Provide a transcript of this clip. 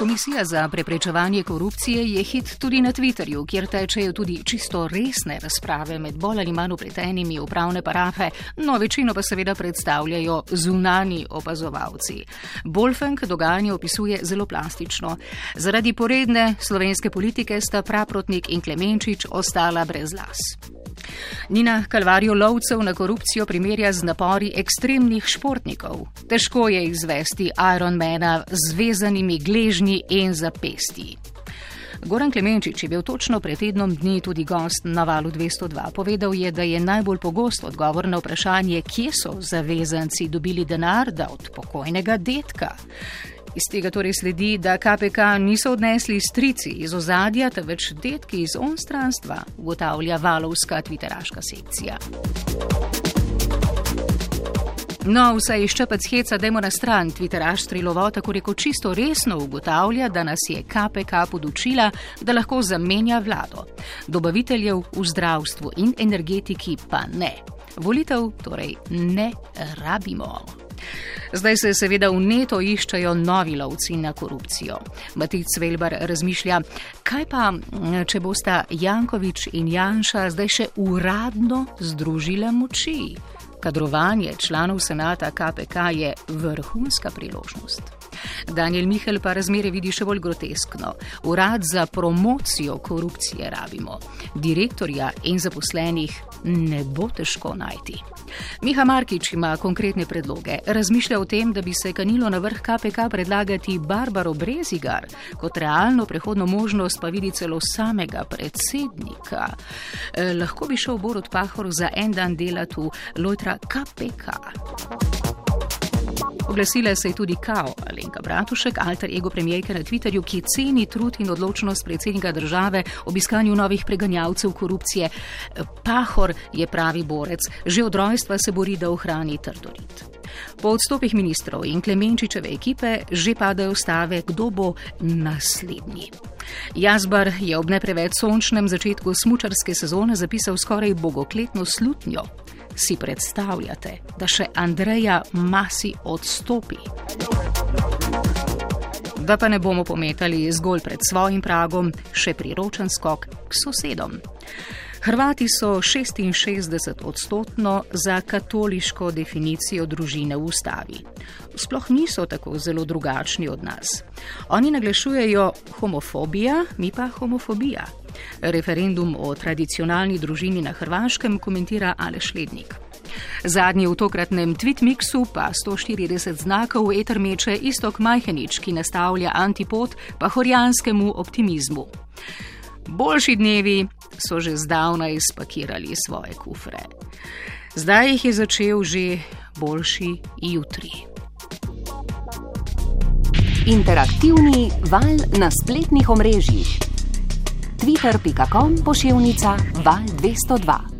Komisija za preprečevanje korupcije je hit tudi na Twitterju, kjer tečejo tudi čisto resne razprave med bolj ali manj upletenimi upravne parafe, no večino pa seveda predstavljajo zunani opazovalci. Bolfenk dogajanje opisuje zelo plastično. Zaradi poredne slovenske politike sta praprotnik in Klemenčič ostala brez las. Nina kalvarijo lovcev na korupcijo primerja z napori ekstremnih športnikov. Težko je izvesti Ironmana z vezanimi gležnji in zapesti. Goran Klemenčič je bil točno pred tednom dni tudi gost na valu 202. Povedal je, da je najbolj pogost odgovor na vprašanje, kje so zavezanci dobili denar, da od pokojnega detka. Iz tega torej sledi, da KPK niso odnesli strici iz ozadja, temveč detki iz onstranstva, ugotavlja valovska tviteraška sekcija. No, vsaj iščepec heca, dajmo na stran. Twitteraš Strilovo tako reko čisto resno ugotavlja, da nas je KPK podučila, da lahko zamenja vlado. Dobaviteljev v zdravstvu in energetiki pa ne. Volitev torej ne rabimo. Zdaj se seveda v neto iščejo novi lovci na korupcijo. Matic Velbar razmišlja, kaj pa, če bosta Jankovič in Janša zdaj še uradno združila moči. Kadrovanje članov senata KPK je vrhunska priložnost. Daniel Michel pa razmere vidi še bolj groteskno. Urad za promocijo korupcije rabimo. Direktorja in zaposlenih ne bo težko najti. Miha Markič ima konkretne predloge. Razmišlja o tem, da bi se kanilo na vrh KPK predlagati Barbaro Brezigar, kot realno prehodno možnost pa vidi celo samega predsednika. Eh, lahko bi šel Borod Pahor za en dan delati v Lojtra KPK. Oglasila se je tudi Kao, Alenka Bratušek, alter ego premijejke na Twitterju, ki ceni trud in odločnost predsednika države ob iskanju novih preganjavcev korupcije. Pahor je pravi borec, že od rojstva se bori, da ohrani trdorit. Po odstopih ministrov in Klemenčičeve ekipe že padajo stave, kdo bo naslednji. Jazbar je ob ne preveč sončnem začetku smučarske sezone zapisal skoraj bogokletno slutnjo si predstavljate, da še Andreja Masi odstopi? Da pa ne bomo pometali zgolj pred svojim pragom, še priročen skok k sosedom. Hrvati so 66 odstotno za katoliško definicijo družine v ustavi. Sploh niso tako zelo drugačni od nas. Oni naglašujejo homofobija, mi pa homofobija. Referendum o tradicionalni družini na Hrvaškem komentira Aleš Lednik. Zadnji v tokratnem tweetmixu pa 140 znakov etermeče istok Majhenič, ki nastavlja antipod pa horjanskemu optimizmu. Boljši dnevi so že zdavnaj spakirali svoje kufre. Zdaj jih je začel že boljši jutri. Interaktivni val na spletnih omrežjih. Twitter.com pošiljka val 202.